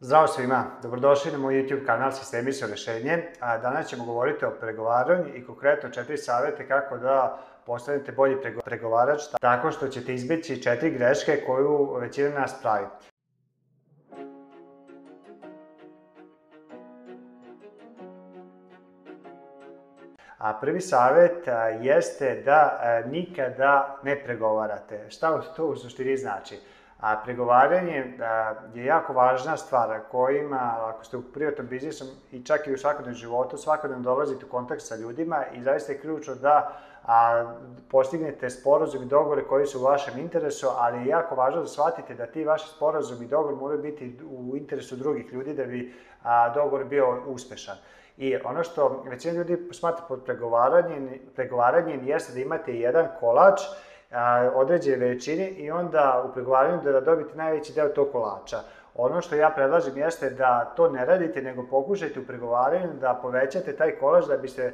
Zdravo svima, dobrodošli na moj YouTube kanal Sistemi Sistemično rešenje. danas ćemo govoriti o pregovaranju i konkretno četiri savete kako da postanete bolji pregovarač tako što ćete izbeći četiri greške koju većina nas pravi. A prvi savet jeste da nikada ne pregovarate. Šta to u suštini znači? A pregovaranje a, je jako važna stvar kojima, ako ste u privatnom biznisu i čak i u svakodnevnom životu, svakodnevno dolazite u kontakt sa ljudima i zaista je ključno da a, postignete sporazum i dogovore koji su u vašem interesu, ali je jako važno da shvatite da ti vaši sporazum i dogovor moraju biti u interesu drugih ljudi da bi a, dogovor bio uspešan. I ono što većina ljudi smatra pod pregovaranjem, pregovaranjem jeste da imate jedan kolač a, određene veličine i onda u pregovaranju da, da dobite najveći deo tog kolača. Ono što ja predlažem jeste da to ne radite, nego pokušajte u pregovaranju da povećate taj kolač da biste,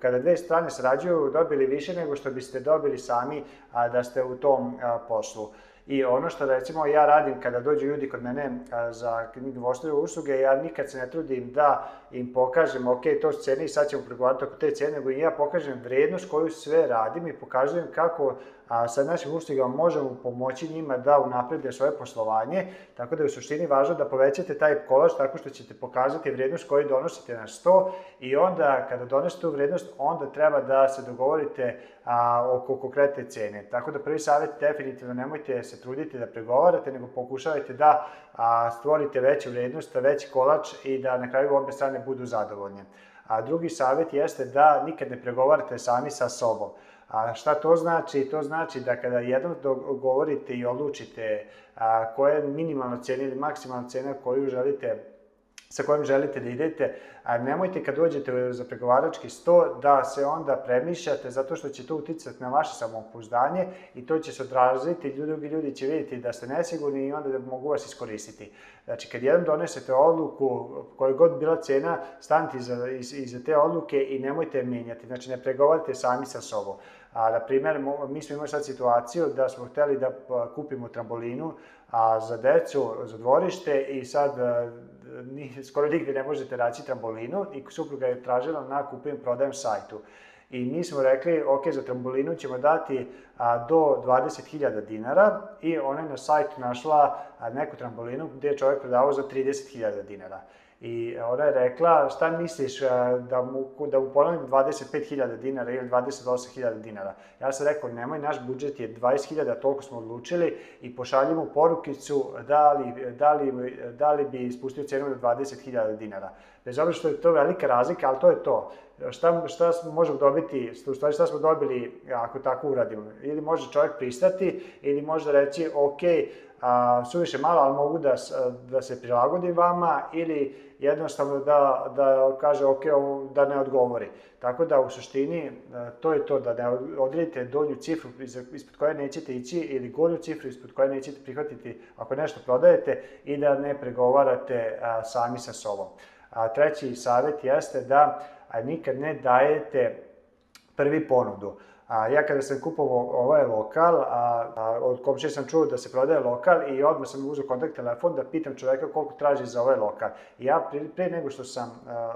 kada dve strane srađuju, dobili više nego što biste dobili sami a, da ste u tom poslu. I ono što recimo ja radim kada dođu ljudi kod mene za knjigovodstvene usluge, ja nikad se ne trudim da im pokažem, ok, to su cene i sad ćemo pregovarati oko te cene, nego ja pokažem vrednost koju sve radim i pokažem kako a, sa našim uslugama možemo pomoći njima da unaprede svoje poslovanje, tako da je u suštini važno da povećate taj kolač tako što ćete pokazati vrednost koju donosite na 100 i onda kada donesete tu vrednost, onda treba da se dogovorite a, oko konkretne cene. Tako da prvi savjet definitivno nemojte se se trudite da pregovarate, nego pokušavajte da a, stvorite veću vrednost, veći kolač i da na kraju obe strane budu zadovoljne. A drugi savet jeste da nikad ne pregovarate sami sa sobom. A šta to znači? To znači da kada jednom dogovorite i odlučite a, koja je minimalna cena ili maksimalna cena koju želite sa kojim želite da idete, a nemojte kad dođete za pregovarački sto da se onda premišljate zato što će to uticati na vaše samopouzdanje i to će se odraziti, ljudi, ljudi će vidjeti da ste nesigurni i onda da mogu vas iskoristiti. Znači, kad jednom donesete odluku, koja god bila cena, stanite iza, iza te odluke i nemojte je mijenjati. Znači, ne pregovarajte sami sa sobom. A, na primjer, mi smo imali sad situaciju da smo hteli da pa, kupimo trambolinu a, za decu, za dvorište i sad a, ni, skoro nigde ne možete naći trambolinu i supruga je tražila na kupujem prodajem sajtu. I mi smo rekli, ok, za trambolinu ćemo dati a, do 20.000 dinara i ona je na sajtu našla a, neku trambolinu gde je čovjek prodavao za 30.000 dinara. I ona je rekla, šta misliš da mu, da mu ponovim 25.000 dinara ili 28.000 dinara? Ja sam rekao, nemoj, naš budžet je 20.000, toliko smo odlučili i pošaljimo porukicu da li, da li, da li bi ispustio cenu na 20.000 dinara. Bez obzira što je to velika razlika, ali to je to. Šta, šta možemo dobiti, u šta smo dobili ako tako uradimo? Ili može čovjek pristati, ili može reći, ok, a, suviše malo, ali mogu da, da se prilagodim vama ili jednostavno da, da kaže ok, da ne odgovori. Tako da u suštini e, to je to, da ne odredite donju cifru ispod koje nećete ići ili gornju cifru ispod koje nećete prihvatiti ako nešto prodajete i da ne pregovarate a, sami sa sobom. A treći savjet jeste da nikad ne dajete prvi ponudu. A ja kada sam kupovao ovaj lokal, a, a od komšije sam čuo da se prodaje lokal i odmah sam uzeo kontakt telefon da pitam čoveka koliko traži za ovaj lokal. I ja pre, pre nego što sam a,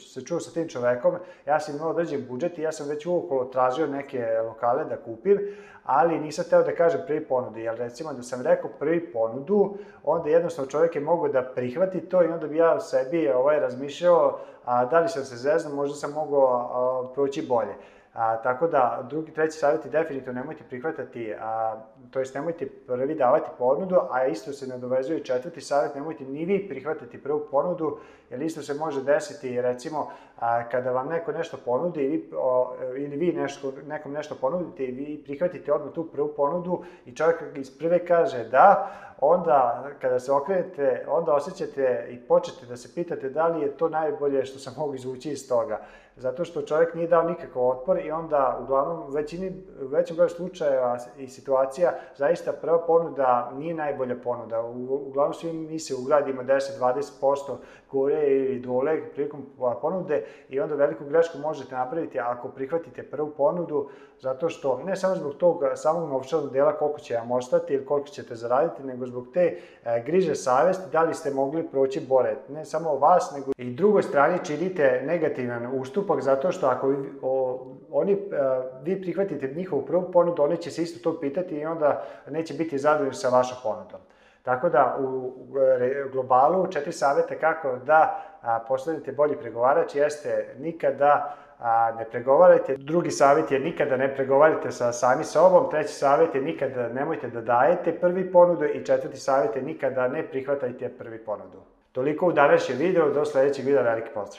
se čuo sa tim čovekom, ja sam imao određen budžet i ja sam već uokolo tražio neke lokale da kupim, ali nisam teo da kažem prvi ponudu, jer recimo da sam rekao prvi ponudu, onda jednostavno čovjek je mogao da prihvati to i onda bi ja sebi ovaj, razmišljao a, da li sam se zeznuo, možda sam mogao proći bolje. A, tako da, drugi, treći savjet je definitivno nemojte prihvatati, a, to jest nemojte prvi davati ponudu, a isto se nadovezuje četvrti savjet, nemojte ni vi prihvatati prvu ponudu, jer isto se može desiti, recimo, a, kada vam neko nešto ponudi i vi, o, ili vi nešto, nekom nešto ponudite i vi prihvatite odmah tu prvu ponudu i čovjek iz prve kaže da, onda kada se okrenete, onda osjećate i počete da se pitate da li je to najbolje što sam mogu izvući iz toga. Zato što čovek nije dao nikakav otpor i onda uglavnom u većini, u većem broju slučajeva i situacija zaista prva ponuda nije najbolja ponuda. U, uglavnom svi mi se ugradimo 10-20% gore ili dole prilikom ponude i onda veliku grešku možete napraviti ako prihvatite prvu ponudu, zato što ne samo zbog tog samog novčanog dela koliko će vam ostati ili koliko ćete zaraditi, nego zbog te e, griže savesti, da li ste mogli proći bolje. Ne samo vas, nego i drugoj strani činite negativan ustupak, zato što ako vi, o, oni, e, vi prihvatite njihovu prvu ponudu, oni će se isto to pitati i onda neće biti zadovoljni sa vašom ponudom. Tako da u globalu četiri savjeta kako da postanete bolji pregovarač jeste nikada a, ne pregovarajte. Drugi savjet je nikada ne pregovarajte sa sami sa sobom, treći savjet je nikada nemojte da dajete prvi ponudu i četvrti savjet je nikada ne prihvatajte prvi ponudu. Toliko u današnjem videu, do sledećeg videa, veliki pozdrav!